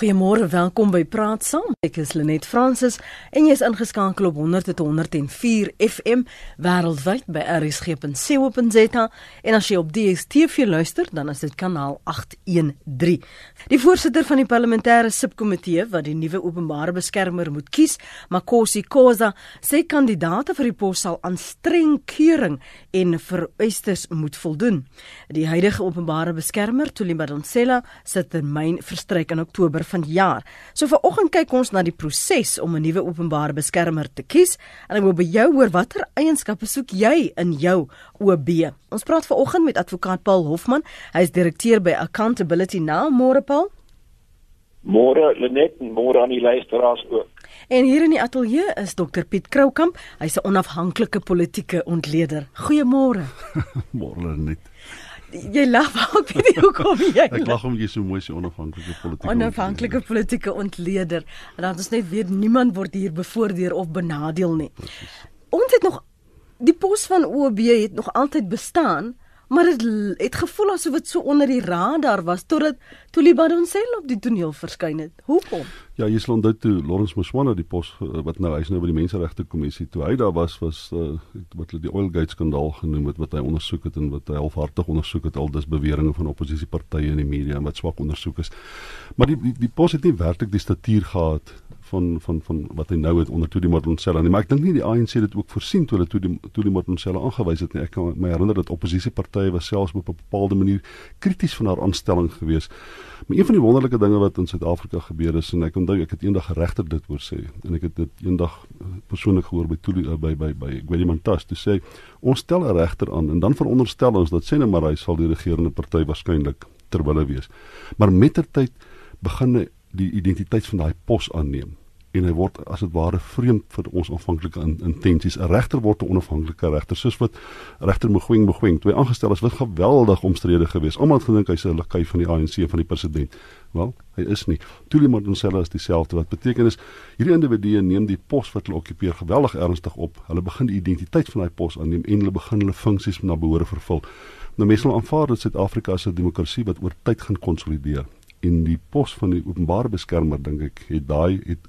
Goeiemôre, welkom by Praat Saam. Ek is Lenet Fransis en jy is ingeskakel op 100.104 FM wêreldwyd by rsg.co.za en as jy op DStv luister, dan is dit kanaal 813. Die voorsitter van die parlementêre subkomitee wat die nuwe openbare beskermer moet kies, Makosi Khoza, sê kandidaate vir die pos sal aan streng keuring en vereistes moet voldoen. Die huidige openbare beskermer, Thuli Madonsela, se termyn verstryk in Oktober vanjaar. So vanoggend kyk ons na die proses om 'n nuwe openbare beskermer te kies en ek wil by jou hoor watter eienskappe soek jy in jou OB. Ons praat vanoggend met advokaat Paul Hofman. Hy is direkteur by Accountability Now, môre Paul. Môre Lenet en môre aan die luisteraars ook. En hier in die ateljee is Dr Piet Kroukamp. Hy's 'n onafhanklike politieke ontleder. Goeiemôre. môre Lenet jy lag ook weet nie hoekom jy Ek lag om jy so mooi so onafhanklike politieke onafhanklike politieke ontleder. En dan ons net weet niemand word hier bevoordeel of benadeel nie. Precies. Ons het nog die pos van OB het nog altyd bestaan, maar dit het gevoel asof dit so onder die radar was totdat toe Libanon self op die toneel verskyn het. Hoekom? Ja, jy sal onthou toe Lawrence Moswana die pos eh, wat nou hy's nou by die Menseregte Kommissie toe hy daar was was uh, wat hulle die Oilgate skandaal genoem het wat hy ondersoek het en wat hy halfhartig ondersoek het al dis beweringe van oppositiepartye in die media en wat swak ondersoek is. Maar die die, die pos het nie werklik die statuur gehad van van van wat hy nou het onder toe die Martonsella nie. Maar ek dink nie die ANC het dit ook voorsien toe hulle toe die Martonsella aangewys het nie. Ek kan my herinner dat oppositiepartye was selfs op 'n bepaalde manier krities van haar aanstelling gewees. Maar een van die wonderlike dinge wat in Suid-Afrika gebeur is en ek onthou ek het eendag 'n regter dit oor sê en ek het dit eendag eh, persoonlik gehoor by toe eh, by by by Gwedi Mantas toe sê ons stel 'n regter aan en dan veronderstel ons dat sê net maar hy sal die regerende party waarskynlik terwille wees. Maar mettertyd begin die identiteit van daai pos aanneem en hy word as dit ware vreemd vir ons aanvanklike intensies. 'n Regter word 'n onafhanklike regter, soos wat regter Mogoeng Mogoeng toe aangestel is, was geweldig omstrede geweest. Almal het gedink hy's 'n lakai van die ANC van die president. Wel, hy is nie. Tuli Madonsela is dieselfde wat beteken is hierdie individue neem die pos wat hulle okkupeer geweldig ernstig op. Hulle begin die identiteit van daai pos aanneem en hulle begin hulle funksies na behoore vervul. Nou mense sal aanvaar dat Suid-Afrika as 'n demokrasie wat oor tyd gaan konsolideer en die pos van die openbare beskermer dink ek het daai het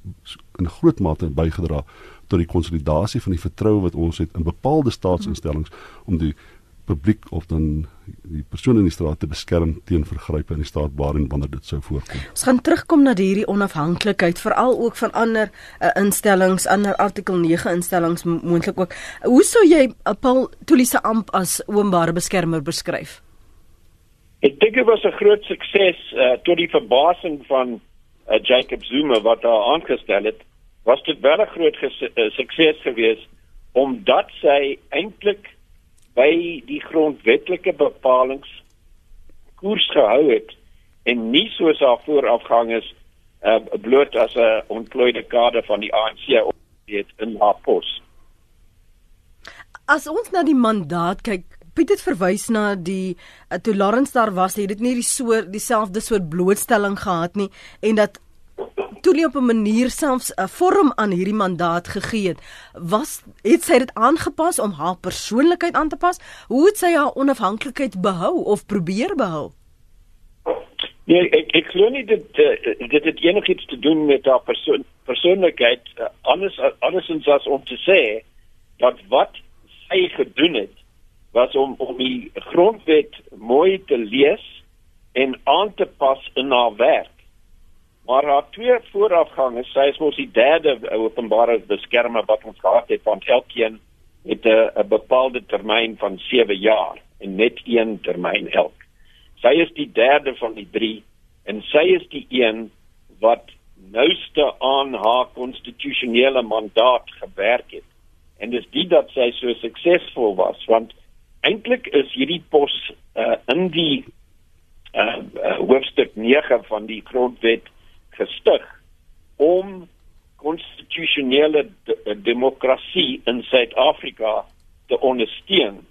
in groot mate bygedra tot die konsolidasie van die vertroue wat ons het in bepaalde staatsinstellings om die publiek of dan die persone in die straat te beskerm teen vergrype in die staat waarin wanneer dit sou voorkom. Ons gaan terugkom na hierdie onafhanklikheid veral ook van ander uh, instellings, ander artikel 9 instellings moontlik ook. Hoe sou jy uh, Paul Tulise amp as openbare beskermer beskryf? Ek dink dit was 'n groot sukses uh, tot die verbasing van uh, Jacob Zuma wat daar aangestel het. Was dit wel 'n groot uh, sukses geweest omdat sy eintlik by die grondwetlike bepalinge koers gehou het en nie soos haar voorafgangers uh, bloot as 'n ontplooide kader van die ANC opgeet in haar pos. As ons na die mandaat kyk, Piet het verwys na die uh, toe Lawrence daar was, het dit nie die soort dieselfde soort blootstelling gehad nie en dat toe nie op 'n manier selfs 'n vorm aan hierdie mandaat gegee het. Was het sy dit aangepas om haar persoonlikheid aan te pas? Hoe het sy haar onafhanklikheid behou of probeer behou? Nee, ek ek glo nie dit uh, dit het enigiets te doen met haar persoon persoonlikheid uh, anders andersins as om te sê dat wat sy gedoen het was om om die grondwet mooi te lees en aan te pas in haar werk. Maar haar twee voorafgangers, sy is mos die derde openbare beskermer wat ons gehad het van elkeen met 'n bepaalde termyn van 7 jaar en net een termyn elk. Sy is die derde van die drie en sy is die een wat nouste aan haar konstitusionele mandaat gewerk het. En dis dit dat sy so suksesvol was want eintlik is hierdie pos uh, in die uh, uh, hoofstuk 9 van die grondwet gestig om konstitusionele de demokrasie in Suid-Afrika te ondersteun.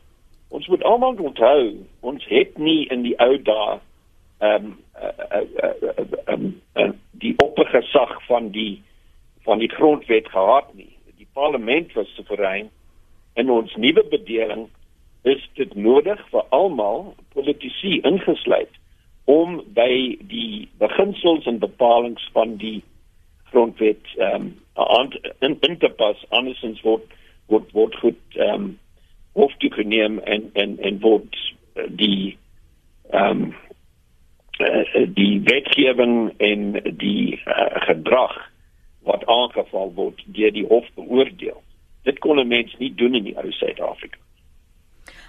Ons moet almal onthou, ons het nie in die ou dae ehm um, uh, uh, uh, uh, um, uh, die oppergesag van die van die grondwet gehad nie. Die parlement was soewerein en ons nuwe bedeling is dit nodig vir almal politici ingesluit om by die beginsels en bepalinge van die grondwet ehm um, in, in te pas andersins word word word goed ehm um, hof toe geneem en en en word uh, die ehm um, die wetgewing en die uh, gedrag wat aangeval word deur die hof beoordeel. Dit kon 'n mens nie doen in die ou Suid-Afrika.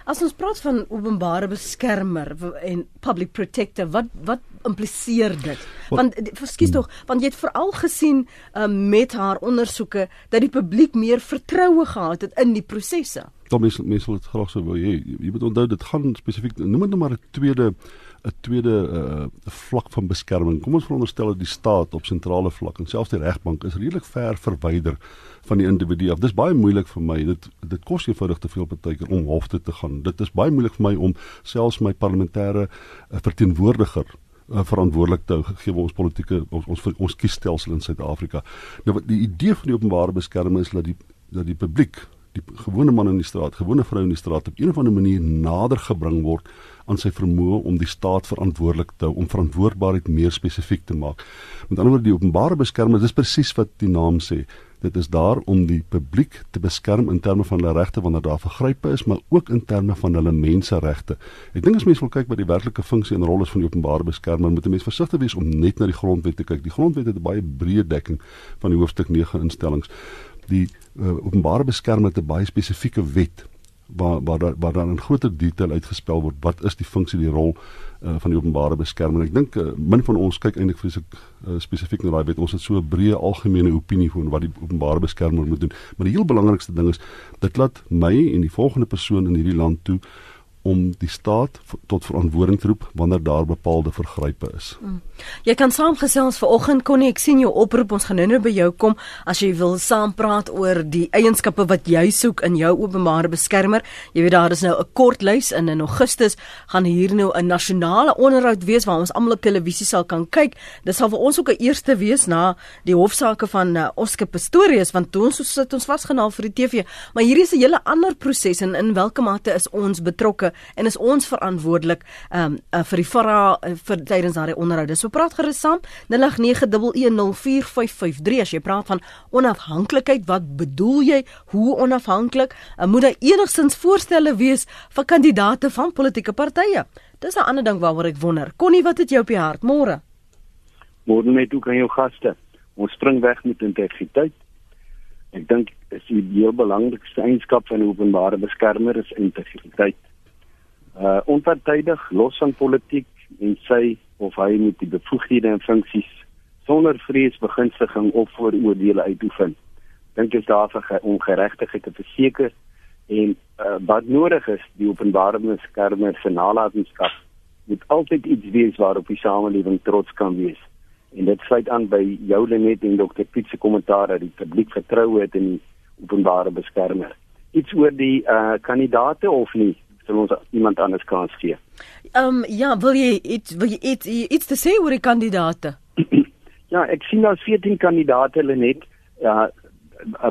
As ons praat van openbare beskermer en public protector, wat wat impliseer dit? Want verskuis tog, want jy het veral gesien um, met haar ondersoeke dat die publiek meer vertroue gehad het in die prosesse. Dan mense mense wil dit graag sou wou hê. Jy moet onthou dit gaan spesifiek noem dit nou maar 'n tweede 'n tweede uh, vlak van beskerming. Kom ons veronderstel dat die staat op sentrale vlak en selfs die regbank is redelik ver verwyder van die individu af. Dis baie moeilik vir my. Dit dit kos eenvoudig te veel partykeer om hof toe te gaan. Dit is baie moeilik vir my om selfs my parlementêre uh, verteenwoordiger uh, verantwoordelik te gee vir ons politieke ons ons, ons kiesstelsel in Suid-Afrika. Nou die idee van die openbare beskerming is dat die dat die publiek die gewone man in die straat, gewone vrou in die straat op 'n of ander manier nader gebring word aan sy vermoë om die staat verantwoordelik te hou, om verantwoordbaarheid meer spesifiek te maak. Met ander woorde, die openbare beskerming, dis presies wat die naam sê. Dit is daar om die publiek te beskerm in terme van hulle regte wanneer daar vergrype is, maar ook in terme van hulle menseregte. Ek dink as mense wil kyk wat die werklike funksie en rol is van die openbare beskerming, moet 'n mens versigtig wees om net na die grondwet te kyk. Die grondwet het 'n baie breë dekking van die hoofstuk 9 instellings die uh, openbare beskerming het 'n baie spesifieke wet waar waar daar waar dan in groter detail uitgespel word wat is die funksie die rol uh, van die openbare beskerming. Ek dink uh, min van ons kyk eintlik vreeslik uh, spesifiek na daai wet. Ons het so 'n breë algemene opinie van wat die openbare beskermer moet doen. Maar die heel belangrikste ding is dit laat my en die volgende persoon in hierdie land toe om die staat tot verantwoording te roep wanneer daar bepaalde vergrype is. Mm. Jy kan saamgesels vanoggend kon ek sien jou oproep ons gaan nou-nou by jou kom as jy wil saampraat oor die eienskappe wat jy soek in jou openbare beskermer. Jy weet daar is nou 'n kort lys in in Augustus gaan hier nou 'n nasionale onderhoud wees waar ons almal op televisie sal kan kyk. Dit sal vir ons ook 'n eerste wees na die hofsaake van uh, Oscar Pistorius want toe ons sit ons vasgenaal vir die TV, maar hier is 'n hele ander proses en in watter mate is ons betrokke en is ons verantwoordelik um, uh, vir die vra uh, vir tydens daardie onderhoude. So praat gerus saam 0891104553 as jy praat van onafhanklikheid, wat bedoel jy? Hoe onafhanklik? Uh, moet daar enigstens voorstelle wees vir kandidate van politieke partye? Dis 'n ander ding waaroor ek wonder. Connie, wat het jy op die hart môre? Môre net ook aan jou gaste. Ons spring weg met integriteit. Ek dink is die heel belangrikste eienskap van 'n openbare beskermer is integriteit uh onpartydig los van politiek en sy of hy met die bevoegdhede en funksies sonder vrees begunstiging of vooroordeele uitoefen. Dink is daar vir ongeregtigheid te verseker en uh, wat nodig is die openbare beskermer se nalatenskap moet altyd iets wees waarop die samelewing trots kan wees. En dit sluit aan by jou net en Dr Piet se kommentaar dat die publiek vertrou het in die openbare beskermer. Iets oor die uh kandidate of nie? Sal ons iemand anders kans gee. Ehm um, ja, wil jy iets wil jy iets iets te sê oor die kandidate? ja, ek sien daar 14 kandidate Lenet. Ja,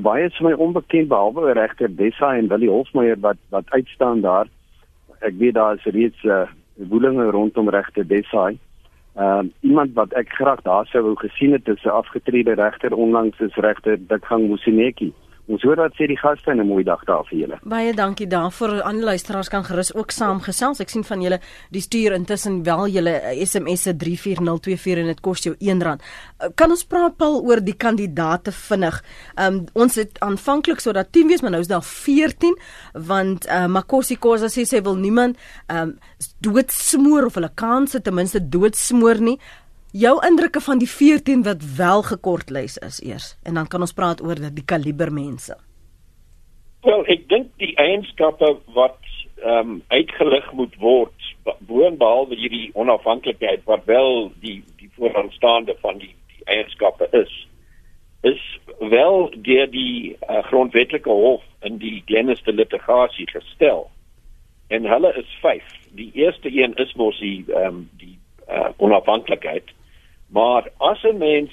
baie is my onbekend behalwe regter Dessa en Willie Hofmeyer wat wat uitstaan daar. Ek weet daar is reeds 'n uh, woelinge rondom regter Dessa. Ehm uh, iemand wat ek graag daar sou wou gesien het is 'n afgetrede regter onlangs is regter Dikgang Musineki. Ons hoor wat sê die gaste en 'n mooi dag daar vir julle. Baie dankie daarvoor. Aan luisteraars kan gerus ook saamgesels. Ek sien van julle die stuur intussen wel julle SMS se 34024 en dit kos jou R1. Kan ons praat Paul oor die kandidate vinnig? Um, ons het aanvanklik sodat 10 wees, maar nou is daar 14 want uh, Makosi Khoza sê sy wil niemand um, doodsmoor of hulle kanse ten minste doodsmoor nie. Jou indrukke van die 14 wat wel gekortlys is eers en dan kan ons praat oor die kaliber mense. Wel, ek dink die eienskappe wat ehm um, uitgelig moet word boonbehalwe hierdie onafhanklikheid wat wel die die vooraanstaande van die die eienskappe is is wel deur die uh, grondwetlike hof in die Glenister litigasie gestel. En hulle is 5. Die eerste een is mos die ehm um, die uh, onafhanklikheid Maar as 'n mens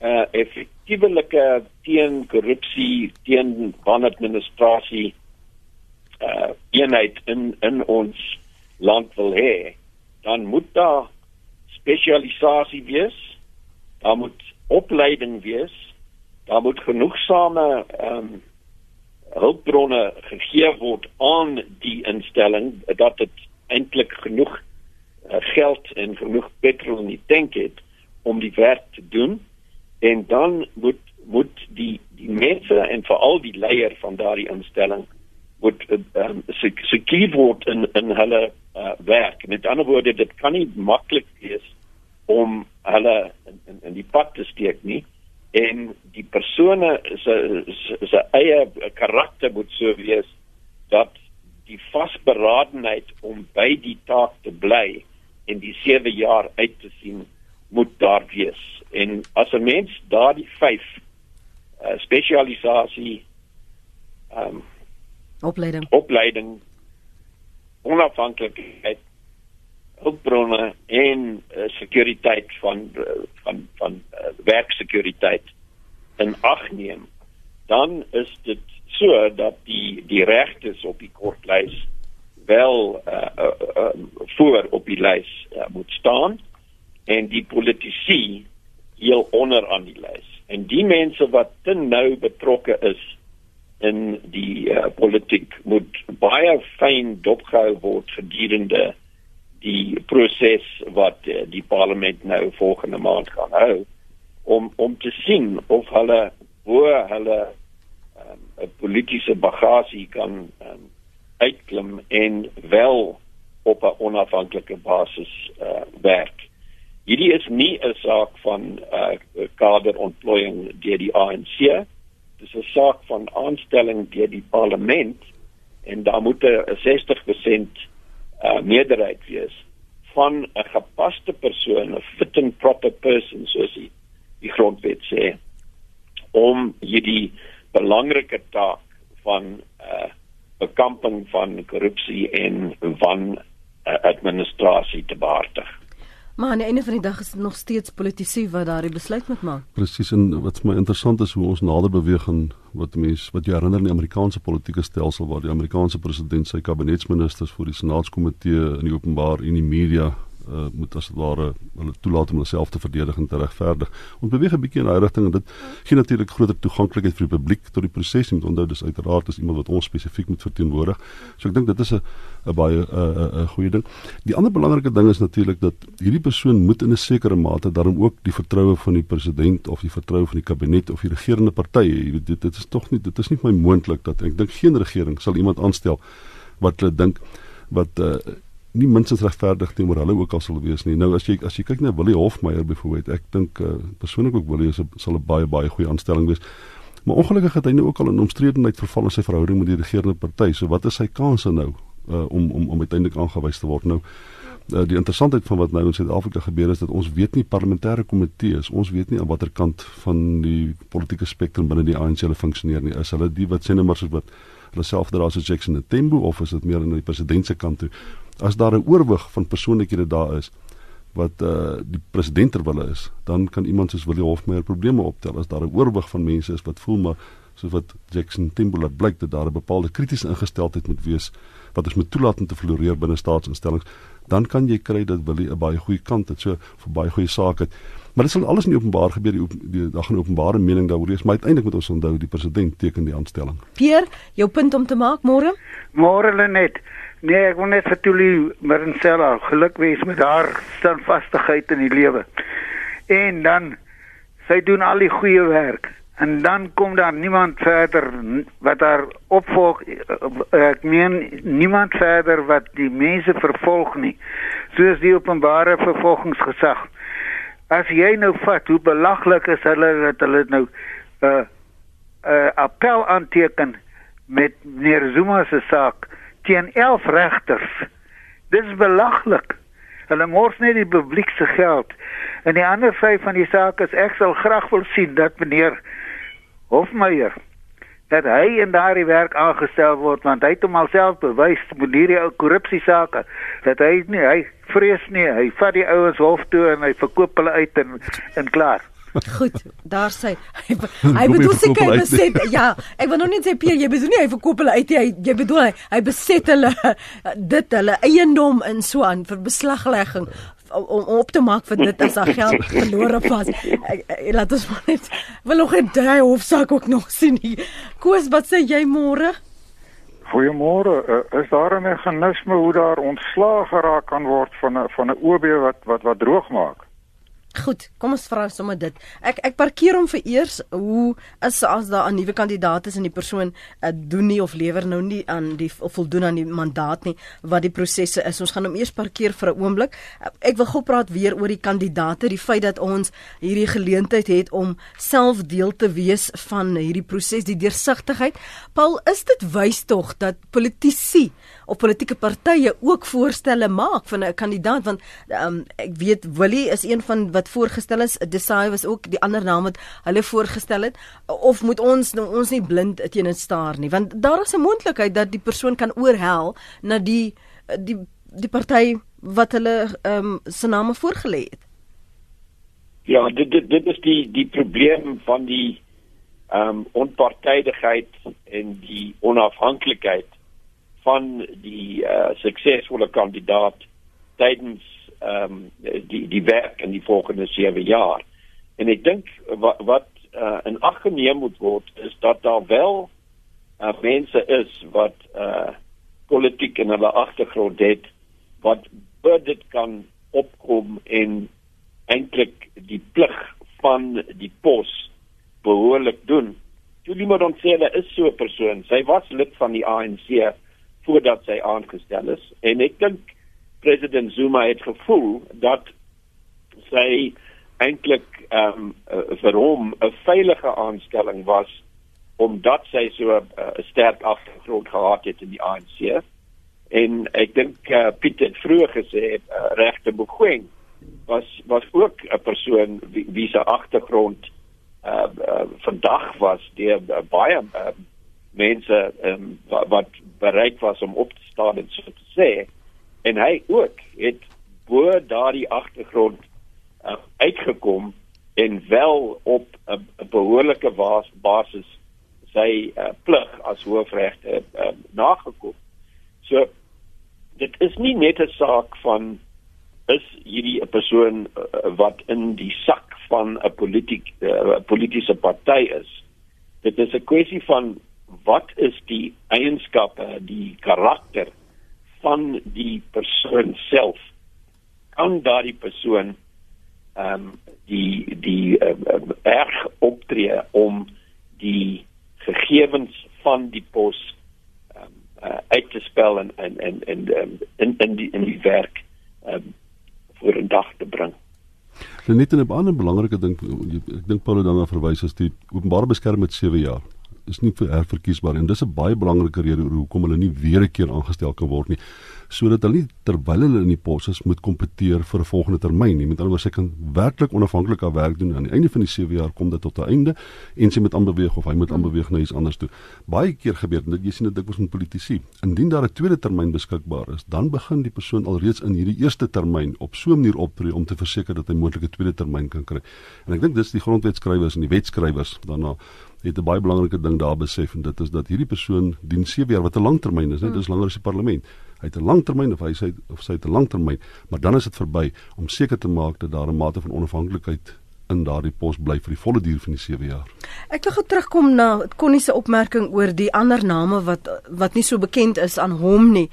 'n uh, effektiewe teen korrupsie, teen wanadministrasie uh eenheid in in ons land wil hê, dan moet daar spesialisasie wees. Daar moet opleiding wees. Daar moet genoegsame ehm um, hulpbronne gegee word aan die instelling dat dit eintlik genoeg uh, geld en genoeg petrol in die tank het om die werk te doen en dan moet moet die die mense en veral die leier van daardie instelling moet um, sekuur word in in hulle uh, werk. Met ander woorde, dit kan nie maklik wees om hulle in, in, in die pad te steek nie en die persone se se eie karakter moet so wees dat die vasberadenheid om by die taak te bly en die 7 jaar uit te sien moet daar wees. En as 'n mens daardie 5 uh, spesialisasie ehm um, opleiding opleiding onafhanklikheid hulpbronne en uh, sekuriteit van uh, van van uh, werksekuriteit in ag neem dan is dit so dat die die regtes op die kortlys wel uh, uh, uh, voor op die lys uh, moet staan en die politici heel onder aan die lys en die mense wat te nou betrokke is in die uh, politiek moet baie fyn dopgehou word gedurende die proses wat uh, die parlement nou volgende maand gaan hou om om te sien of hulle hoe hulle ehm, 'n um, politieke bagasie kan um, uitklim en wel op 'n onafhanklike basis uh, werk. Hierdie is nie 'n saak van uh, kaderontplooiing deur die ANC. Dis 'n saak van aanstelling deur die parlement en daar moet 'n 60% uh, meerderheid wees van 'n gepaste persoon, 'n fit and proper person soos die, die grondwet sê om hierdie belangrike taak van uh, bekamping van korrupsie en van uh, administrasie te behartig. Maar aan die einde van die dag is dit nog steeds politici wat daardie besluit moet maak. Presies en wat vir my interessant is hoe ons nader beweeg aan wat mense wat jy herinner in die Amerikaanse politieke stelsel waar die Amerikaanse president sy kabinetsministers voor die senaatskomitee in die openbaar en die media uh, moet as ware hulle toelaat om hulself te verdedig en te regverdig. Ons beweeg 'n bietjie in daai rigting en dit gee natuurlik groter toeganklikheid vir die publiek tot die proses. Jy moet onthou dis uiteraard is iemand wat ons spesifiek moet verteenwoordig. So ek dink dit is 'n 'n baie 'n 'n uh, goeie ding. Die ander belangrike ding is natuurlik dat hierdie persoon moet in 'n sekere mate daarom ook die vertroue van die president of die vertroue van die kabinet of die regerende partye. Jy weet dit, dit is tog nie dit is nie my moontlik dat ek dink geen regering sal iemand aanstel wat hulle dink wat uh, nie minstens regverdig teenoor hulle ook al sal wees nie. Nou as jy as jy kyk na Willie Hofmeyer byvoorbeeld, ek dink uh, persoonlik ook Willie is sal 'n baie baie goeie aanstelling wees. Maar ongelukkig het hy nou ook al in omstredenheid verval in sy verhouding met die regerende party. So wat is sy kanse nou uh, om om om uiteindelik aangewys te word nou? Uh, die interessantheid van wat nou in Suid-Afrika gebeur is dat ons weet nie parlementêre komitees, ons weet nie aan watter kant van die politieke spektrum binne die ANC hulle funksioneer nie. Is hulle die wat sê net maar soos wat hulle self daar as Jackson Tembo of is dit meer aan die president se kant toe? As daar 'n oorwig van persoonlikhede daar is wat uh die president terwille is, dan kan iemand soos Willie Hofmeyer probleme optel as daar 'n oorwig van mense is wat voel maar soos wat Jackson Timberlake blyk dat daar 'n bepaalde kritiese ingesteldheid moet wees wat ons moet toelaat om te floreer binne staatsinstellings, dan kan jy kry dat Willie 'n baie goeie kant het, so vir baie goeie sake het. Maar dit sal alles nie openbaar gebeur die die dag in openbare mening daaroor is, maar uiteindelik moet ons onthou die president teken die aanstelling. Pier, jou punt om te maak môre? Môre Lenet. Nee, ek wil net vir Tulie Marincella geluk wees met haar standvastigheid in die lewe. En dan sy doen al die goeie werk. En dan kom daar niemand verder wat haar opvolg. Ek meen niemand verder wat die mense vervolg nie. Soos die openbare vervolgingsgesag. As jy nou vat hoe belaglik is hulle dat hulle nou 'n uh, eh, uh, eh, appel aanteken met meneer Zuma se saak teen 11 regters. Dis belaglik. Hulle mors net die publiek se geld. En die ander sy van die saak is ek sal graag wil sien dat meneer Hofmeyer dat hy in daardie werk aangestel word want hy het hom alself bewys met hierdie ou korrupsie sake dat hy nie hy vrees nie hy vat die ouens hof toe en hy verkoop hulle uit en en klaar Goed, daar sê hy hy bedoel seker beset. Ja, ek wil nog net sê Pierre, jy bedoel nie hy verkoop hulle uit. Hy jy bedoel hy, hy beset hulle dit hulle eiendom in so aan vir beslaglegging om op te maak vir dit as daar geld verlore was. Ek, ek, laat ons maar net wil nog 'n daai hofsaak ook nog sien. Koos, wat sê jy môre? Goeiemôre. Uh, is daar 'n meganisme hoe daar ontslaag geraak kan word van 'n van 'n OB wat wat wat droog maak? Goed, kom ons vra sommer dit. Ek ek parkeer hom vir eers hoe is as daar 'n nuwe kandidaat is en die persoon uh, doen nie of lewer nou nie aan die voldoen aan die mandaat nie wat die prosesse is. Ons gaan hom eers parkeer vir 'n oomblik. Uh, ek wil gou praat weer oor die kandidaate, die feit dat ons hierdie geleentheid het om self deel te wees van hierdie proses, die deursigtigheid. Paul, is dit wys tog dat politici of politieke partye ook voorstelle maak van 'n kandidaat want um, ek weet Willie is een van wat voorgestel is. Desai was ook die ander naam wat hulle voorgestel het. Of moet ons nou ons nie blind teen dit staar nie want daar is 'n moontlikheid dat die persoon kan oorhel na die die die party wat hulle ehm um, se name voorgelê het. Ja dit dit dit is die die probleem van die ehm um, onpartydigheid en die onafhanklikheid van die uh, suksesvolle kandidaat tydens ehm um, die die werk in die volgende 7 jaar. En ek dink wat wat uh, in ag geneem moet word is dat daar wel uh, mense is wat uh, politiek in hulle agtergrond het wat dit kan opkom en eintlik die plig van die pos behoorlik doen. Julie Modontsela is so 'n persoon. Sy was lid van die ANC voordat sy aangestel is. En ek dink president Zuma het gevoel dat sy eintlik ehm um, uh, vir hom 'n veilige aanstelling was omdat sy so 'n uh, sterk agtergrond gehad het in die ANC en ek dink uh, Piet het vroeër gesê uh, regte Boegweng was was ook 'n persoon wie, wie se agtergrond uh, uh, vandag was deur uh, baie uh, mense um, wat, wat bereid was om op te staan en so te sê en hy ook het bo daardie agtergrond uh, uitgekom en wel op 'n behoorlike basis sy uh, plig as hoofregter uh, nagekom. So dit is nie net 'n saak van is hierdie 'n persoon uh, wat in die sak van 'n politiek uh, politieke party is. Dit is 'n kwessie van wat is die eienskappe, die karakter van die persoon self? Kan daardie persoon ehm um, die die um, erg optree om die gegevens van die pos ehm um, uh, uit te spel en en en en um, in in die in die werk ehm um, voor 'n dag te bring. Net 'n ander belangrike ding ek dink Paulo dan na verwys is die openbare beskerming met 7 jaar is nie vir herverkiesbaar en dis 'n baie belangrike rede hoekom hulle nie weer 'n keer aangestel kan word nie. Sodat hulle nie terwyl hulle in die pos is moet kompeteer vir 'n volgende termyn nie. Met ander woorde sy kan werklik onafhanklik haar werk doen. Aan die einde van die 7 jaar kom dit tot 'n einde en sy moet aanbeweeg of hy moet aanbeweeg na iets anders toe. Baie keer gebeur dit jy sien dit dikwels met politici. Indien daar 'n tweede termyn beskikbaar is dan begin die persoon alreeds in hierdie eerste termyn op so 'n manier optree om te verseker dat hy moontlik 'n tweede termyn kan kry. En ek dink dis die grondwetskrywers en die wetskrywers daarna het 'n baie belangrike ding daar besef en dit is dat hierdie persoon dien 7 jaar wat 'n langtermyn is, net dis langer as die parlement. Hy het 'n langtermyn of hy sê of sy het 'n langtermyn, maar dan is dit verby om seker te maak dat daar 'n mate van onafhanklikheid in daardie pos bly vir die volle duur van die 7 jaar. Ek wil gou terugkom na Connie se opmerking oor die ander name wat wat nie so bekend is aan hom nie.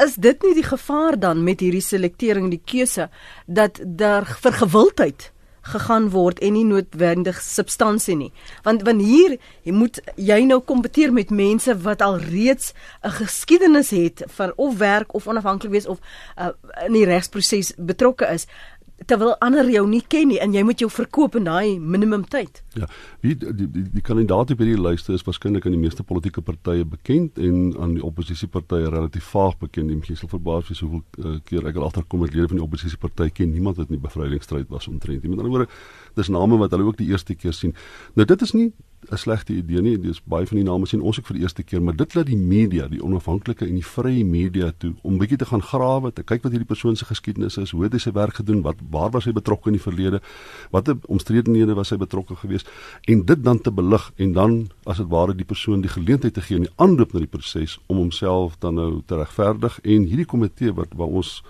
Is dit nie die gevaar dan met hierdie selektering die keuse dat daar vir gewildheid gegaan word en nie noodwendig substansie nie. Want want hier jy moet jy nou kompeteer met mense wat al reeds 'n geskiedenis het van of werk of onafhanklik wees of uh, in die regsproses betrokke is terwyl ander jou nie ken nie en jy moet jou verkoop in daai minimum tyd. Ja, wie die die, die, die kandidaat op hierdie lyste is waarskynlik aan die meeste politieke partye bekend en aan die oppositiepartye relatief vaag bekend. Jy sal verbaas wees hoeveel uh, keer ek al agterkom dat lede van die oppositiepartye ken niemand wat in die bevrydingsstryd was omtrent. Met ander woorde, dis name wat hulle ook die eerste keer sien. Nou dit is nie 'n slegte idee nie. Dis baie van die name sien ons ook vir die eerste keer, maar dit laat die media, die onafhanklike en die vrye media toe om bietjie te gaan grawe, te kyk wat hierdie persoon se geskiedenis is, hoe het hy sy werk gedoen, wat waar was hy betrokke in die verlede, watter omstredenhede was hy betrokke geweest en dit dan te belig en dan as dit ware die persoon die geleentheid te gee in die aanloop na die proses om homself dan nou te regverdig en hierdie komitee wat waar ons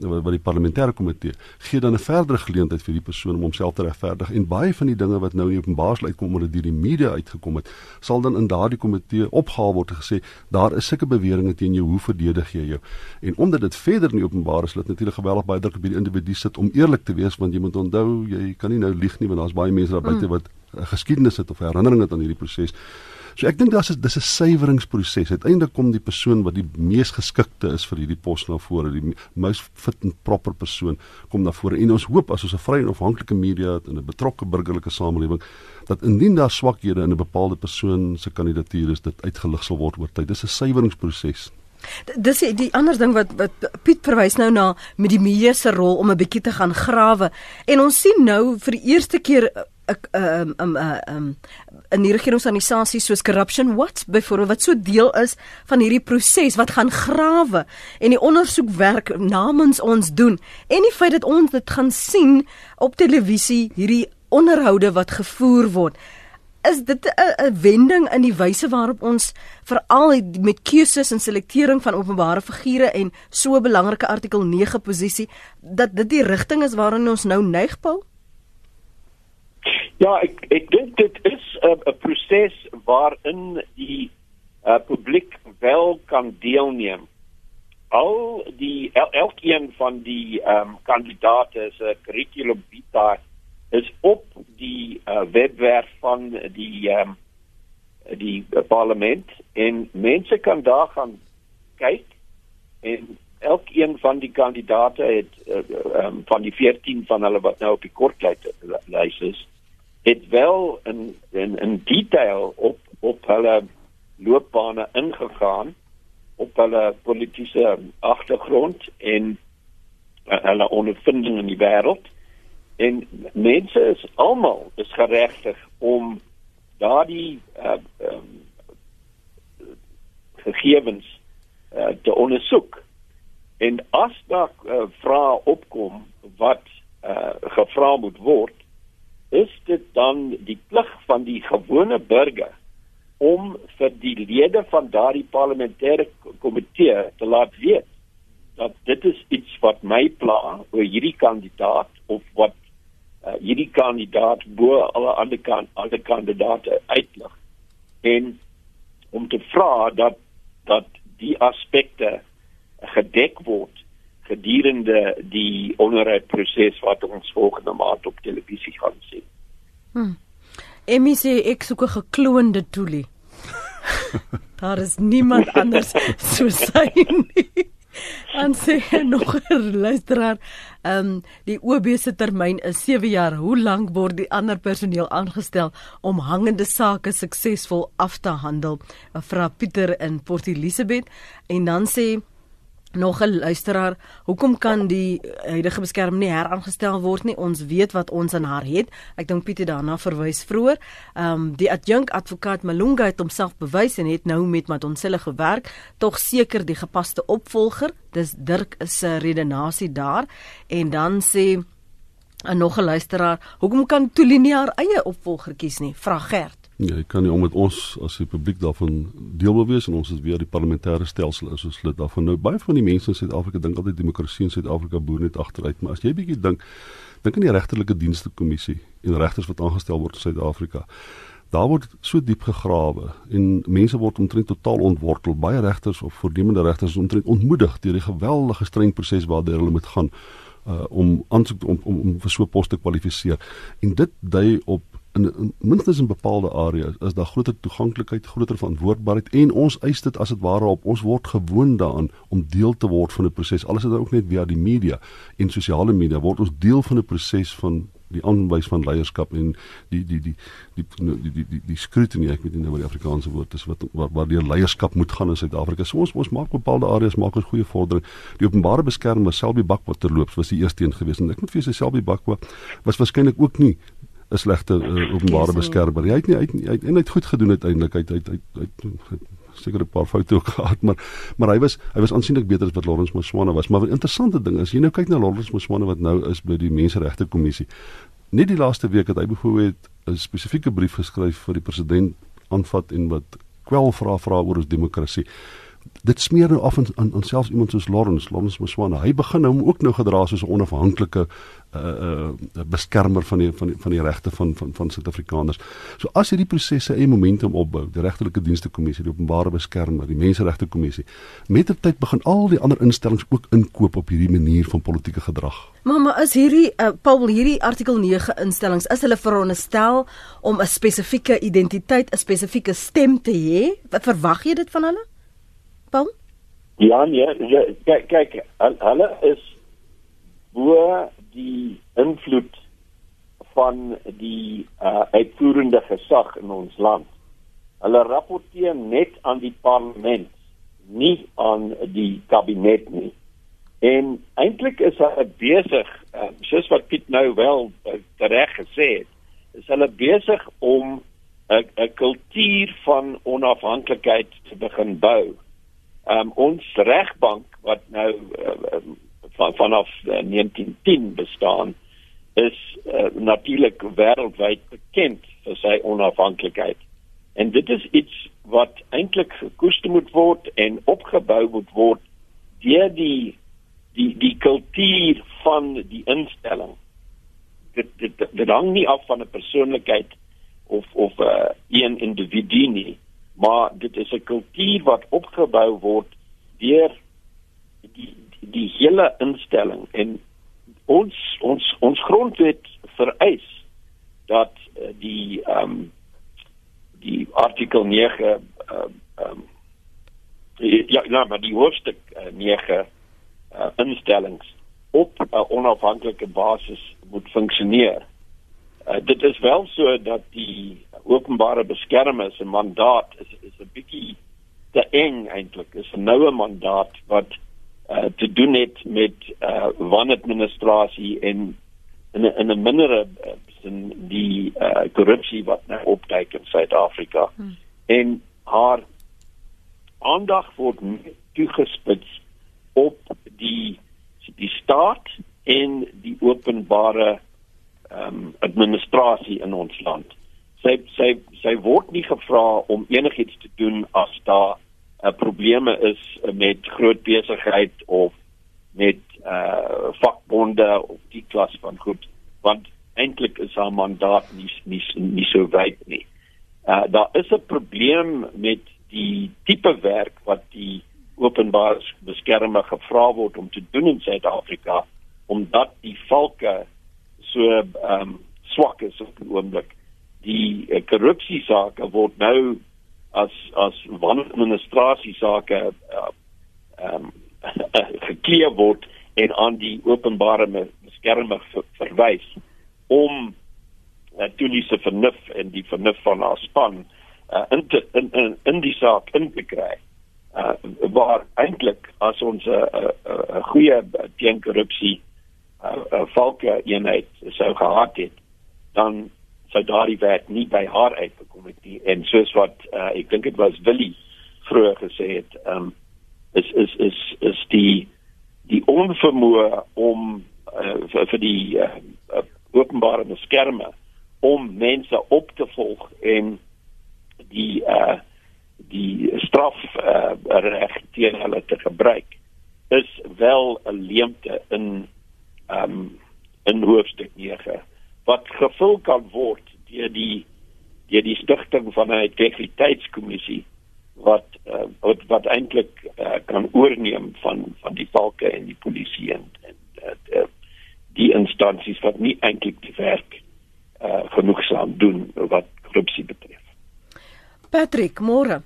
wat die parlementêre komitee gee dan 'n verdere geleentheid vir die persoon om homself te regverdig. En baie van die dinge wat nou in die openbaar uitkom omdat dit deur die media uitgekom het sal dan in daardie komitee opgehaal word en gesê daar is sulke beweringe teen jou hoe verdedig jy jou? En omdat dit verder in die openbaar is dit natuurlik geweldig baie druk op die individu sit om eerlik te wees want jy moet onthou jy kan nie nou lieg nie want daar's baie mense daar buite mm. wat geskiedenis het of herinneringe aan hierdie proses So ek dink daar's dis 'n suiweringsproses. Uiteindelik kom die persoon wat die mees geskikte is vir hierdie pos na vore, die most fit and proper persoon kom na vore. En ons hoop as ons 'n vrye en onafhanklike media het en 'n betrokke burgerlike samelewing dat indien daar swakhede in 'n bepaalde persoon se kandidatuur is, dit uitgelig sal word oor tyd. Dis 'n suiweringsproses. Dis die ander ding wat wat Piet verwys nou na met die media se rol om 'n bietjie te gaan grawe. En ons sien nou vir die eerste keer ek um um um in die regeringsorganisasies soos Corruption Watch byvoorbeeld wat so deel is van hierdie proses wat gaan grawe en die ondersoekwerk namens ons doen en die feit dat ons dit gaan sien op televisie hierdie onderhoude wat gevoer word is dit 'n wending in die wyse waarop ons veral met keuses en selektering van openbare figure en so 'n belangrike artikel 9 posisie dat dit die rigting is waarin ons nou neig Paul Ja, ek ek dink dit is 'n uh, proses waarin die uh, publiek wel kan deelneem. Al die el, elkeen van die ehm um, kandidaate se curriculum vitae is op die uh, webwerf van die ehm um, die uh, parlement en mense kan daar gaan kyk en elkeen van die kandidaate het uh, um, van die 14 van hulle wat nou op die kortlys is het wel in in in detail op op hulle loopbane ingegaan op hulle politieke agtergrond en uh, hulle ondervinding in die wêreld en mense is almal is geregtig om daardie uh, um, gegevens uh, te ondersoek. En as daar uh, vrae opkom wat uh, gevra moet word is dit dan die plig van die gewone burger om vir die lede van daardie parlementêre komitee te laat weet dat dit is iets wat my pla oor hierdie kandidaat of wat uh, hierdie kandidaat bo alle ander kan ander kandidaate uitlig en om te vra dat dat die aspekte gedek word gedurende die onderhoudproses wat ons volgende maand op televisie gaan sien. Hm. Emmy sê ek soek 'n gekloonde toelie. Daar is niemand anders so sy nie. En sê nog 'n luisteraar, ehm um, die OB se termyn is 7 jaar. Hoe lank word die ander personeel aangestel om hangende sake suksesvol af te handel? Vra Pieter in Port Elizabeth en dan sê Nog 'n luisteraar, hoekom kan die huidige beskerm nie heraangestel word nie? Ons weet wat ons aan haar het. Ek dink Pietie daarna verwys vroeër. Ehm um, die adjunk advokaat Malunga het homself bewys en het nou met Madonsela gewerk, tog seker die gepaste opvolger. Dis Dirk se redenasie daar. En dan sê 'n nog 'n luisteraar, hoekom kan Tolinie haar eie opvolger kies nie? Vra Gert. Ja, ek kan nie omdat ons as die publiek daarvan deel wil wees en ons is weer die parlementêre stelsel is ons lid daarvan. Nou baie van die mense in Suid-Afrika dink altyd demokrasie in Suid-Afrika boer net agteruit, maar as jy bietjie dink, dink aan die regterlike dienste kommissie en regters wat aangestel word in Suid-Afrika. Daar word so diep gegrawe en mense word omtrent totaal ontwortel. Baie regters of voornemende regters is omtrent ontmoedig deur die geweldige streng proses waardeur hulle moet gaan uh, om aansoek om, om om vir so 'n pos te kwalifiseer. En dit dui op in, in minstens in bepaalde areas is daar groter toeganklikheid, groter verantwoordbaarheid en ons eis dit as dit ware op ons word gewoond daaraan om deel te word van 'n proses. Alles is ook net via die media en sosiale media word ons deel van 'n proses van die aanwys van leierskap en die die die die die die die, die scrutiny ek weet nie nou wat die Afrikaanse woord is wat waar, waar die leierskap moet gaan in Suid-Afrika. So ons ons maak bepaalde areas maak ons goeie vordering. Die openbare beskerming was Selby Bakwa terloops was die eerste een gewees en ek moet vir sê Selby Bakwa was waarskynlik ook nie 'n slegte uh, openbare beskermer. Hy het nie uit hy het en hy het goed gedoen uiteindelik. Hy het hy het seker 'n paar foute ook gehad, maar maar hy was hy was aansienlik beter as wat Lawrence Moswana was. Maar 'n interessante ding is, jy nou kyk na Lawrence Moswana wat nou is by die Menseregte Kommissie. Net die laaste week het hy byvoorbeeld 'n spesifieke brief geskryf vir die president aanvat en wat kwel vra vra oor ons demokrasie dit smeer nou af aan aan, aan selfs iemand soos Lawrence, Lawrence Mswana. Hy begin nou ook nou gedra soos 'n onafhanklike uh uh beskermer van die van die van die regte van van van Suid-Afrikaners. So as hierdie prosesse eie momentum opbou, die regtelike dienste kommissie, die openbare beskermer, die menseregte kommissie, met die tyd begin al die ander instellings ook inkoop op hierdie manier van politieke gedrag. Maar is hierdie uh, Paul hierdie artikel 9 instellings is hulle veronderstel om 'n spesifieke identiteit, 'n spesifieke stem te hê? Verwag jy dit van hulle? Paul? Ja, nee, ja, kyk kyk, hulle is bo die invloed van die uh, uitvoerende gesag in ons land. Hulle rapporteer net aan die parlement, nie aan die kabinet nie. En eintlik is hulle besig, uh, soos wat Piet nou wel uh, reg gesê het, is hulle besig om 'n 'n kultuur van onafhanklikheid te begin bou. Um ons regbank wat nou uh, van vanaf uh, eh, 1910 bestaan is uh, natuurlik wêreldwyd bekend vir sy onafhanklikheid. En dit is iets wat eintlik gekoester moet word en opgebou moet word deur die die die kultuur van die instelling. Dit dit dit hang nie af van 'n persoonlikheid of of 'n uh, een individu nie, maar dit is 'n kultuur wat opgebou word deur die die hele instelling en ons ons ons grondwet vereis dat uh, die ehm um, die artikel 9 ehm uh, um, ja ja maar die hoofstuk uh, 9 uh, instellings op 'n onafhanklike basis moet funksioneer. Uh, dit is wel so dat die openbare beskermer se mandaat is is 'n bietjie te eng eintlik. Is 'n noue mandaat wat uh, te doen het met uh, wanadministrasie en in 'n in 'n mindere sin die uh, korrupsie wat nou opduik in Suid-Afrika. Hmm. En haar aandag word toegespits op die die staat en die openbare ehm um, administrasie in ons land. Sy sy sy word nie gevra om enigiets te doen as daar uh, probleme is met groot besigheid of met uh vakbonde of die klas van goed want eintlik is haar mandaat nie nie nie so wyd nie. Uh daar is 'n probleem met die tipe werk wat die openbaar beskermer gevra word om te doen in Suid-Afrika omdat die valke so ehm um, swak is op die oomblik. Die uh, korrupsie sake word nou as as wanadministrasie sake uh, ehm um, gekleer word en aan die openbare beskermer ver, verwys om uh, Tunise vernuf en die vernuf van haar span uh, in, te, in in in die saak in te kry. Uh, waar eintlik as ons 'n uh, uh, uh, goeie teenkorrupsie uh, uh, valke eenheid sou gehad het dan sou daardie werk nie by haar uitgekom het nie. En soos wat uh, ek dink dit was Willie vroeër gesê het um, is is is is die die onvermoë om uh, vir, vir die uh, openbare beskermer om mense op te volg en die uh, die straf uh, reg teen hulle te gebruik is wel 'n leemte in um, in hoofstuk 9 wat gevul kan word deur die deur die stigting van 'n integriteitskommissie wat uh, wat, wat eintlik uh, kan oorneem van van die valke en die polisie en, en uh, die instansies wat nie eintlik die werk uh, genoegsaam doen wat korrupsie betref. Patrick Moore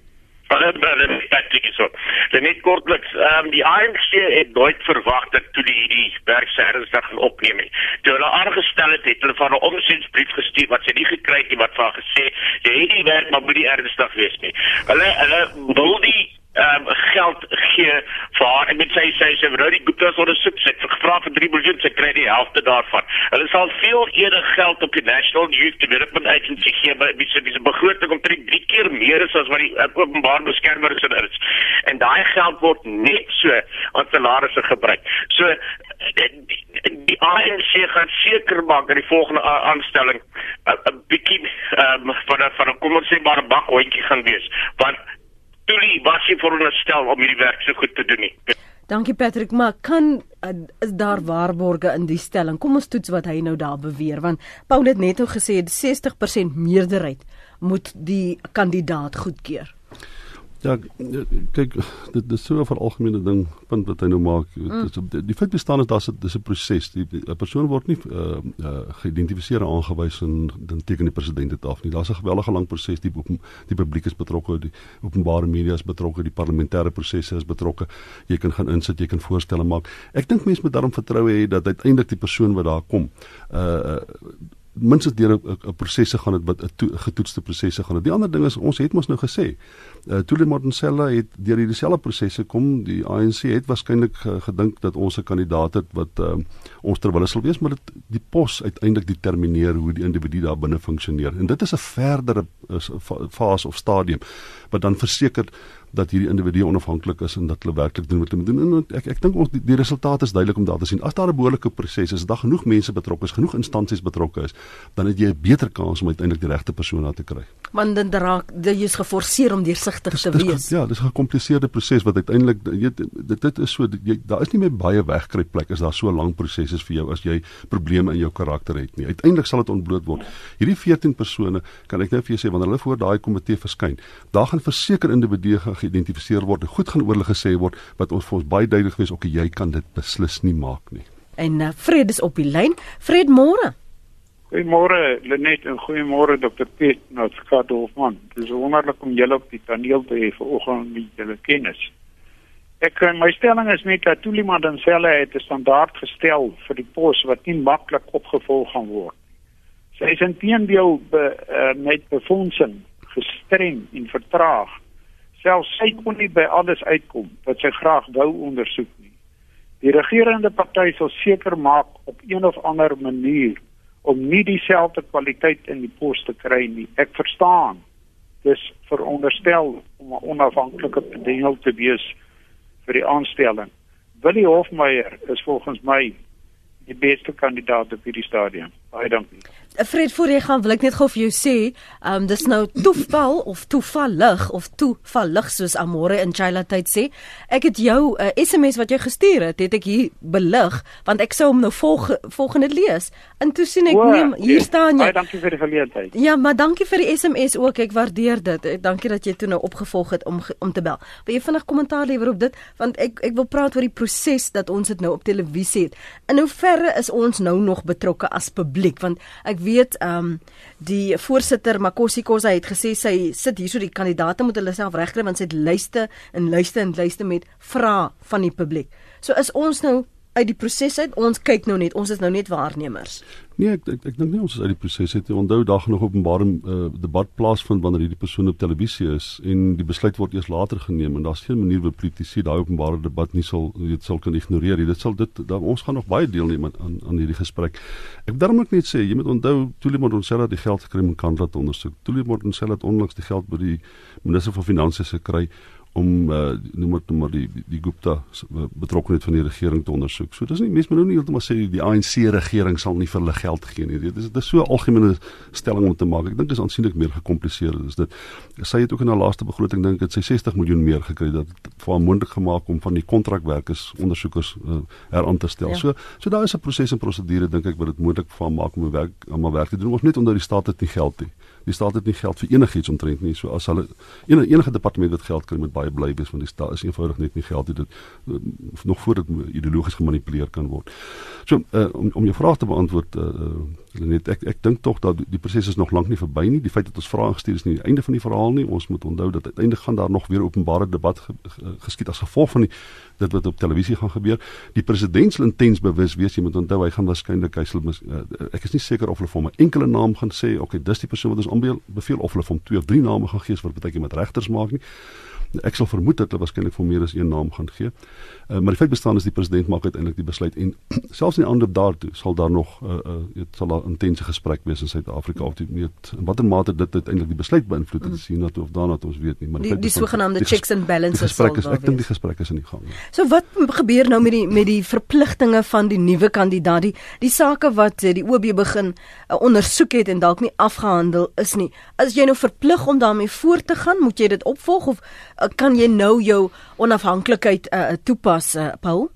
Hulle hulle Patrick so. Net kortliks, ehm um, die ANC het nooit verwag dat toe die hierdie werk se ernstig gaan opneem nie. Toe hulle aangestel het, het hulle van 'n omsiensbrief gestuur wat sy nie gekry het nie wat van gesê, jy het die werk maar moet nie ernstig wees nie. Hulle hulle wil die um, geld gee vir haar en met sy sy sy vrou die Gupta's ondersoek sy het gevra vir 3 miljoen sy kry die helfte daarvan. Hulle sal veel eerder geld op die National Youth Development Agency gee wie se wie se begroting omtrent 3 keer meer is as wat die uh, openbaar beskermer is is. En daai geld word net so aan salarisse gebruik. So die, die, ANC gaan seker maak dat die volgende aanstelling 'n uh, bietjie um, van 'n van 'n kom ons sê maar 'n bakhondjie gaan wees want Tuli was nie veronderstel om hierdie werk so goed te doen nie. Dankie Patrick, maar kan uh, is daar waarborge in die stelling? Kom ons toets wat hy nou daar beweer want Paul het net nou gesê 60% meerderheid moet die kandidaat goedkeur. Ja, kyk, dit is so 'n veralgemene ding punt wat hy nou maak. Mm. Die, die feit bestaan is daar's 'n dis 'n proses. Die 'n persoon word nie uh, uh geïdentifiseer en aangewys en dan teken die president dit af nie. Daar's 'n gewellige lang proses. Die die publiek is betrokke, die openbare media is betrokke, die parlementêre prosesse is betrokke. Jy kan gaan insit, jy kan voorstelle maak. Ek dink mense moet daarom vertrou hê dat uiteindelik die persoon wat daar kom, uh minstens deur 'n prosesse gaan dit wat 'n getoetste prosesse gaan. Die ander ding is ons het mos nou gesê, uh, Tuli Mortensella het deur hierdie selfde prosesse kom. Die ANC het waarskynlik uh, gedink dat ons 'n kandidaat het wat uh, ons terwille sal wees, maar dit die pos uiteindelik determineer hoe die individu daar binne funksioneer. En dit is 'n verdere fase of stadium wat dan verseker dat hierdie individue onafhanklik is en dat hulle werklik doen wat hulle moet doen. En ek ek dink ons die, die resultate is duidelik om daar te sien. As daar 'n behoorlike proses is, daar genoeg mense betrokke is, genoeg instansies betrokke is, dan het jy 'n beter kans om uiteindelik die regte persoon daar te kry. Want dan raak jy is geforseer om deursigtig te wees. Ja, dis 'n gecompliseerde proses wat uiteindelik jy dit dit is so jy daar is nie meer baie wegkry plek as daar so lank proses is vir jou as jy probleme in jou karakter het nie. Uiteindelik sal dit ontbloot word. Hierdie 14 persone kan ek nou vir jou sê wanneer hulle voor daai komitee verskyn, daar gaan verseker individue geïdentifiseer word en goed gaan oor hulle gesê word wat ons vir ons baie duidelik wees ook jy kan dit beslis nie maak nie. En uh, Fred is op die lyn. Fred môre. Goeiemôre Lenet en goeiemôre Dr. Piet Notskadolfman. Dit is wonderlik om julle op die paneel te hê vanoggend met julle kennis. Ek kan my stelling is net dat Tulima dan selle het 'n standaard gestel vir die pos wat nie maklik opgevolg gaan word. Sy is intedeel be, uh, met befondsing gestreng en vertraag selfs sy kon nie by alles uitkom wat sy graag wou ondersoek nie. Die regerende party sal seker maak op een of ander manier om nie dieselfde kwaliteit in die pos te kry nie. Ek verstaan. Dis veronderstel om 'n onafhanklike bediening te wees vir die aanstelling. Willie Hofmeyer is volgens my die beste kandidaat op hierdie stadium. Baie dankie. Fred voor jy gaan wil ek net gou vir jou sê, ehm um, dis nou toeval of toevallig of toevallig soos Amore in Chila tyd sê. Ek het jou 'n uh, eh, SMS wat jy gestuur het, het ek hier belig want ek sou hom nou volg, volgende lees. En toe sien ek neem hier staan jy. Baie dankie vir die geleentheid. Ja, maar dankie vir die SMS ook. Ek waardeer dit. Ek dankie dat jy toe nou opgevolg het om om te bel. Wil jy vinnig kommentaar lewer op dit want ek ek wil praat oor die proses dat ons dit nou op televisie het. In hoeverre is ons nou nog betrokke as publiek want ek weet ehm um, die voorsitter Makosi Kosa het gesê sy sit hierso die kandidaate moet hulle self regkry want sy het lyste en lyste en lyste met vrae van die publiek. So is ons nou uit die proses uit. Ons kyk nou net, ons is nou net waarnemers. Nee, ek ek, ek dink nie ons is uit die proses uit. Onthou dag nog openbare uh, debat plaasvind wanneer hierdie persoon op televisie is en die besluit word eers later geneem en daar's geen manier vir politici daai openbare debat nie sal dit sal kan ignoreer. Dit sal dit dan ons gaan nog baie deelneem aan aan hierdie gesprek. Ek daarom ek net sê, jy moet onthou Tulimot ons sê dat die geld gekry om kan laat ondersoek. Tulimot ons sê dat onlangs die geld by die minister van finansies gekry om uh, noem dit maar die die Gupta betrokkenheid van die regering te ondersoek. So dis nie mense moet nou nie heeltemal sê die ANC regering sal nie vir hulle geld gee nie. Dit is dit is so 'n algemene stelling om te maak. Ek dink dit is aansienlik meer gekompliseer. Dis dit. Sy het ook in haar laaste begroting dink ek sy 60 miljoen meer gekry dat vir haar moontlik gemaak om van die kontrakwerkers ondersoekers uh, heraan te stel. Ja. So so daar is 'n proses en prosedure dink ek wat dit moontlik vir haar maak om werk om haar werk te doen. Ons net onder die staat het nie geld nie. Die staat het nie geld vir enigiets omtrent nie. So as hulle enige, enige departement wat geld kry met baie bly wees want die staat is eenvoudig net nie geld dit uh, nog voor dit ideologies gemanipuleer kan word. So uh, om om jou vraag te beantwoord uh, net ek ek dink tog dat die proses is nog lank nie verby nie. Die feit dat ons vrae gestuur is nie die einde van die verhaal nie. Ons moet onthou dat uiteindelik gaan daar nog weer openbare debat ge, ge, geskied as gevolg van die dit wat op televisie gaan gebeur. Die president sal intens bewus wees. Jy moet onthou hy gaan waarskynlik hy sal uh, ek is nie seker of hulle vir hom 'n enkele naam gaan sê. Okay, dis die persoon wat ons aanbeveel of hulle hom twee of drie name gaan gee wat baie keer met regters maak nie. Ek sal vermoed dat hulle waarskynlik vir meer as een naam gaan gee. Uh, maar die feit bestaan is die president maak uiteindelik die besluit en selfs in die ander daartoe sal daar nog 'n uh, uh, sal 'n intense gesprek wees in Suid-Afrika of dit weet in watter mate dit uiteindelik die besluit beïnvloed het, mm. sien dat of daarna ons weet nie, maar die, die sogenaamde checks and balances gesprek is ek dink die gesprek is in die gang. So wat gebeur nou met die met die verpligtinge van die nuwe kandidaat die die sake wat eh, die OB begin uh, ondersoek het en dalk nie afgehandel is nie. As jy nou verplig om daarmee voort te gaan, moet jy dit opvolg of kan jy nou jou onafhanklikheid uh, toepas, uh, Paul?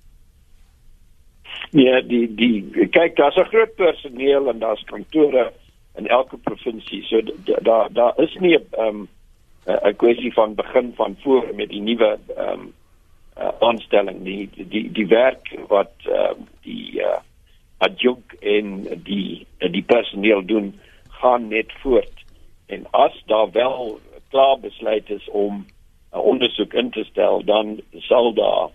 Ja, die die kyk daar's 'n groot personeel en daar's kantore in elke provinsie. So daar daar da is nie 'n um, 'n kwessie van begin van voor met die nuwe ehm um, uh, aanstelling nie. Die die die werk wat ehm um, die uh, adjunk en die die personeel doen gaan net voort. En as daar wel klaar besluit is om 'n ondersoek in te stel, dan sal daar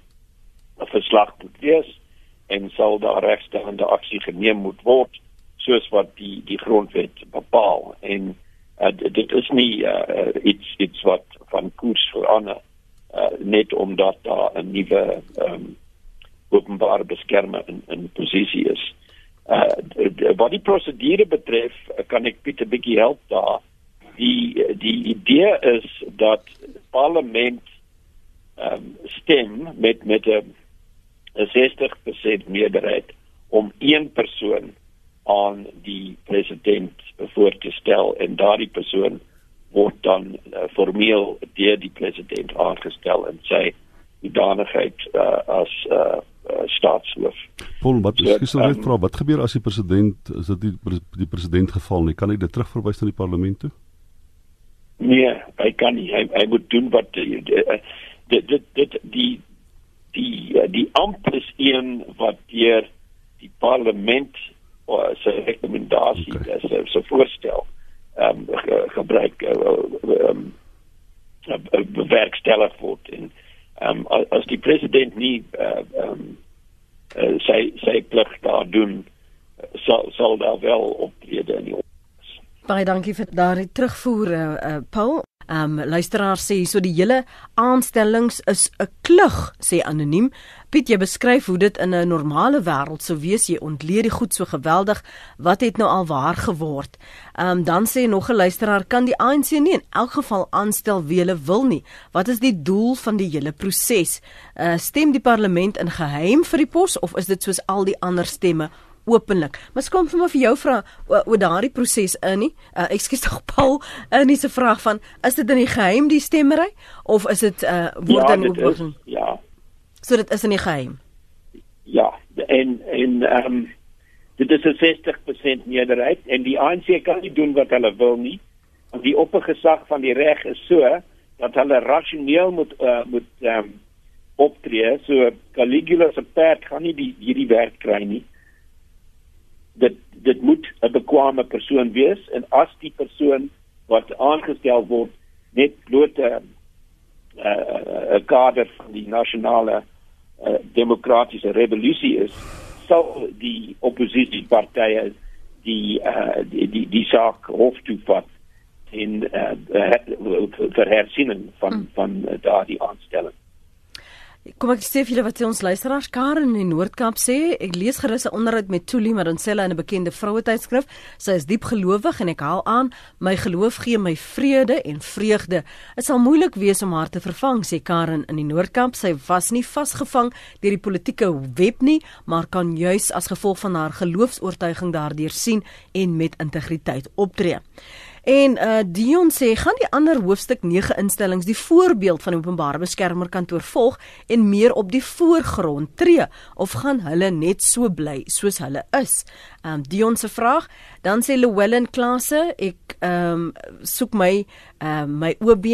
'n verslag moet wees en sal daar regstellende aksie geneem moet word soos wat die die grondwet bepaal en uh, dit is nie uh, iets iets wat van koers verander uh, net omdat daar 'n nuwe um, openbare beskermer in in posisie is. Uh, wat die prosedure betref, kan ek Pieter bietjie help daar. Die die idee is dat parlement um, stem met met 'n 'n 60% meerderheid om een persoon aan die president voor te stel en daardie persoon word dan uh, formeel deur die president aangestel en sy hoedanigheid uh, as uh, uh, staatshoof. Paul, wat is so, um, vra wat gebeur as die president is dit die, die president geval nie kan hy dit terugverwys na die parlement toe? Nee, hy kan nie hy, hy moet doen wat dit dit dit die die uh, die amp is een wat deur die parlement uh, sy rekomendasie okay. as uh, so voorstel ehm um, ge, gebruik ehm um, bewerkstellig word en ehm um, as die president nie ehm uh, um, uh, sy sy plig daar doen sal sal daar wel optrede in die Baie dankie vir daardie terugvoer uh, uh, Paul Um luisteraar sê so die hele aanstellings is 'n klug sê anoniem. Piet jy beskryf hoe dit in 'n normale wêreld sou wees jy ontleed die goed so geweldig wat het nou al waar geword. Um dan sê nog 'n luisteraar kan die ANC nie in elk geval aanstel wie hulle wil nie. Wat is die doel van die hele proses? Uh stem die parlement in geheim vir die pos of is dit soos al die ander stemme openlik. Maar kom vir my vir jou vra oor daardie proses in nie. Uh, ekskuus tog Paul, in uh, 'n vraag van is dit in die geheim die stemmery of is dit uh word ja, dan open? Ja. So dit is in die geheim. Ja, en en ehm um, dit is 'n 60% meerderheid en die ANC kan nie doen wat hulle wil nie. Want die oppergesag van die reg is so dat hulle rasioneel moet uh, moet ehm um, optree. So Caligula se perd gaan nie die hierdie werk kry nie dit dit moet 'n bekwame persoon wees en as die persoon wat aangestel word net bloot 'n 'n kader van die nasionale uh, demokratiese revolusie is sal die oppositiepartye die, uh, die die die saak hof toe vat in uh, vir hersiening van hmm. van uh, daardie aanstelling Kom ek sê vir julle wat ons luisteraars Karen in Noord-Kaap sê. Ek lees gerus 'n onderhoud met Tuli Madonsela in 'n bekende vroue tydskrif. Sy is diep gelowig en ek haal aan, my geloof gee my vrede en vreugde. Dit sal moeilik wees om haar te vervang, sê Karen in die Noord-Kaap. Sy was nie vasgevang deur die politieke web nie, maar kan juis as gevolg van haar geloofs-oortuiging daardeur sien en met integriteit optree. En uh Dion sê gaan die ander hoofstuk 9 instellings die voorbeeld van openbare beskermer kantoor volg en meer op die voorgrond tree of gaan hulle net so bly soos hulle is? Um Dion se vraag, dan sê Llewellyn Klase, ek um soek my um my OB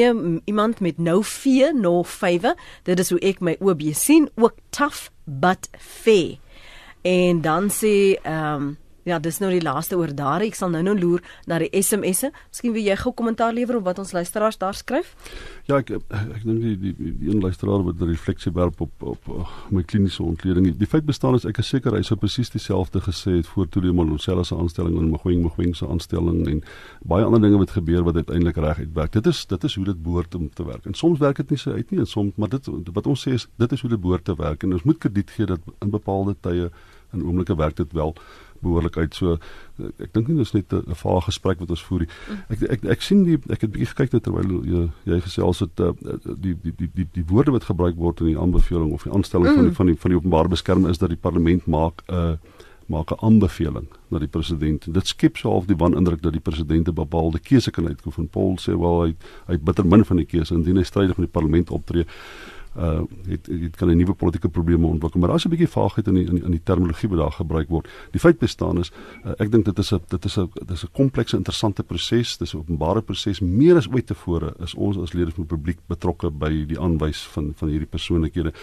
iemand met nou V no 5. Dit is hoe ek my OB sien, ook tough but fair. En dan sê um Ja, dis nou die laaste oor daar. Ek sal nou-nou loer na die SMS'e. Miskien wil jy gou kommentaar lewer op wat ons luisteraars daar skryf? Ja, ek ek dink die die die een luisteraar met 'n refleksiewerp op op, op my kliniese ontleding. Die feit bestaan is ek is seker hy sou presies dieselfde gesê het voor toe die Malonsela se aanstelling en Mogoeng Mogoeng se aanstelling en baie ander dinge wat gebeur wat uiteindelik reg uitwerk. Dit is dit is hoe dit behoort om te werk. En soms werk dit nie so uit nie en soms maar dit wat ons sê is dit is hoe dit behoort te werk en ons moet krediet gee dat in bepaalde tye en oomblikke werk dit wel behoorlik uit. So ek dink nie dis net 'n vaar gesprek wat ons voer nie. Ek ek ek sien die ek het bietjie gekyk net terwyl jy jy gesels het uh, die, die die die die woorde wat gebruik word in die aanbeveling of die aanstelling mm. van die van die van die openbare beskerming is dat die parlement maak 'n uh, maak 'n aanbeveling na die president. Dit skep so half die wanindruk dat die president 'n bepaalde keuse kan uitkomen. Paul sê wel hy hy bitter min van die keuse indien hy strydig met die parlement optree uh het dit kan 'n nuwe politieke probleme ontwikkel maar daar's 'n bietjie vaagheid in die in die, in die terminologie wat daar gebruik word. Die feit bestaan is uh, ek dink dit is 'n dit is 'n dit is 'n komplekse interessante proses, dis 'n openbare proses meer as ooit tevore is ons as lede van die publiek betrokke by die aanwys van van hierdie persoonlikhede.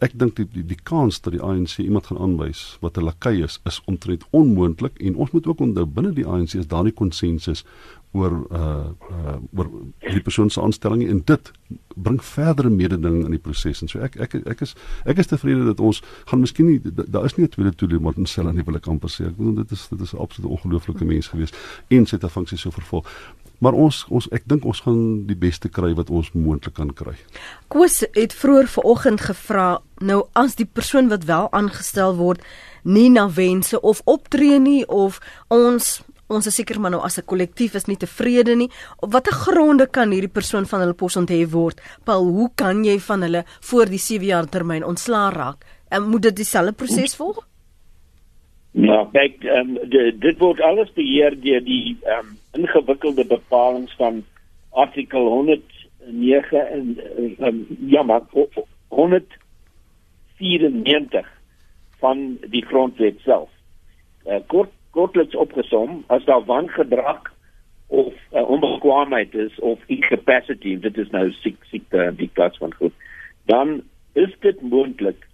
Ek dink die, die die kans dat die ANC iemand gaan aanwys wat 'n lakai is is omtrent onmoontlik en ons moet ook onthou binne die ANC is daar nie konsensus oor uh uh oor die persoon se aanstelling en dit bring verdere mededinging in die proses en so. Ek ek ek is ek is tevrede dat ons gaan miskien nie daar is nie 'n tweede toelating maar ons sal aan die wil ek amper sê ek bedoel dit is dit is 'n absolute ongelooflike mens gewees en sy het 'n funksie so vervul. Maar ons ons ek dink ons gaan die beste kry wat ons moontlik kan kry. Koos het vroeër vanoggend gevra nou as die persoon wat wel aangestel word nie na wense of optree nie of ons ons is seker maar nou as 'n kollektief is nie tevrede nie. Op watter gronde kan hierdie persoon van hulle pos onthef word? Paul, hoe kan jy van hulle voor die 7 jaar termyn ontslaa raak? En moet dit dieselfde proses volg? Ja, kyk, um, dit word alles beheer deur die um, ingewikkelde bepalinge van artikel 109 en um, ja, maar 194 van die grondwet self. Uh, kort kortliks opgesom as daar wangedrag of uh, onbekwaamheid is of incapacity. Dit is nou siek siekte die klas van goed. Dan is dit moontlik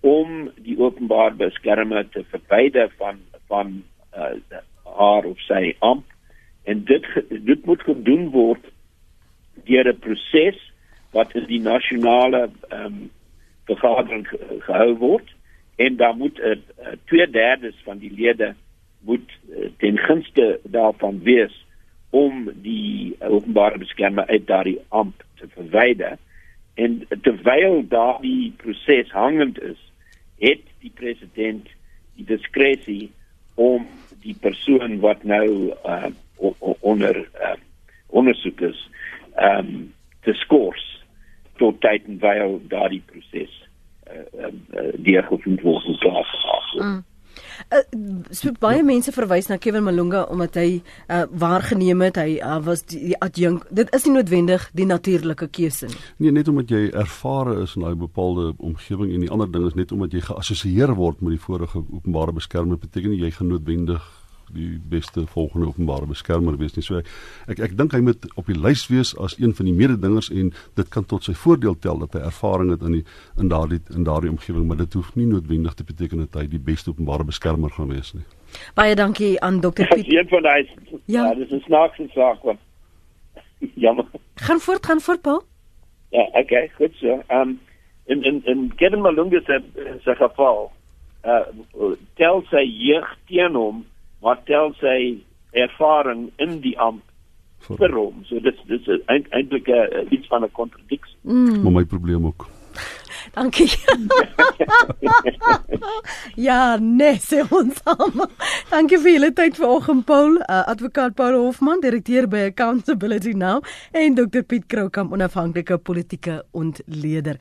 om die openbaar beskermer te verwyder van van uh, haar of sy amp. En dit dit moet gedoen word deur 'n proses wat in die nasionale ehm um, vergadering gehou word. En dan moet 'n uh, 2/3 van die lede moet uh, ten gunste daarvan wees om die openbare beskermer uit daardie amp te verwyder en terwyl daardie proses hangend is het die president die diskresie om die persoon wat nou uh, onder uh, ondersoek is um, te skors tot tyd en wyl daardie proses uh, uh, deurgevoer word en klaar gemaak word. Mm. Uh, so baie mense verwys na Kevin Malunga omdat hy uh, waargeneem het hy uh, was die, die adjunk. Dit is nie noodwendig die natuurlike keuse nie. Nee, net omdat jy ervare is in daai bepaalde omgewing en die ander ding is net omdat jy geassosieer word met die vorige openbare beskermer beteken nie jy gaan noodwendig die beste volgende openbare beskermer wees nie. So ek ek, ek dink hy moet op die lys wees as een van die mededingers en dit kan tot sy voordeel tel dat hy ervaring het in die in daardie in daardie omgewing, maar dit hoef nie noodwendig te beteken dat hy die beste openbare beskermer gaan wees nie. Baie dankie aan Dr. Piet. Ja, van hy. Ja, dis 'n snaakse saak want jammer. Gaan voort, gaan voort, Paul. Ja, okay, goed so. Ehm um, in in in Kevin Malunga se se geval, uh tel sy jeug teen hom wat tel sy ervaring in die amp vir hom. So dit dis eintlik 'n iets van 'n kontradiksie. Mm. Maar my probleem ook. Dankie. ja, nee, sê ons almal. Dankie vir julle tyd vanoggend Paul, uh, advokaat Paul Hofman, direkteur by Accountability Now en Dr Piet Kroukamp, onafhanklike politieke ontleder.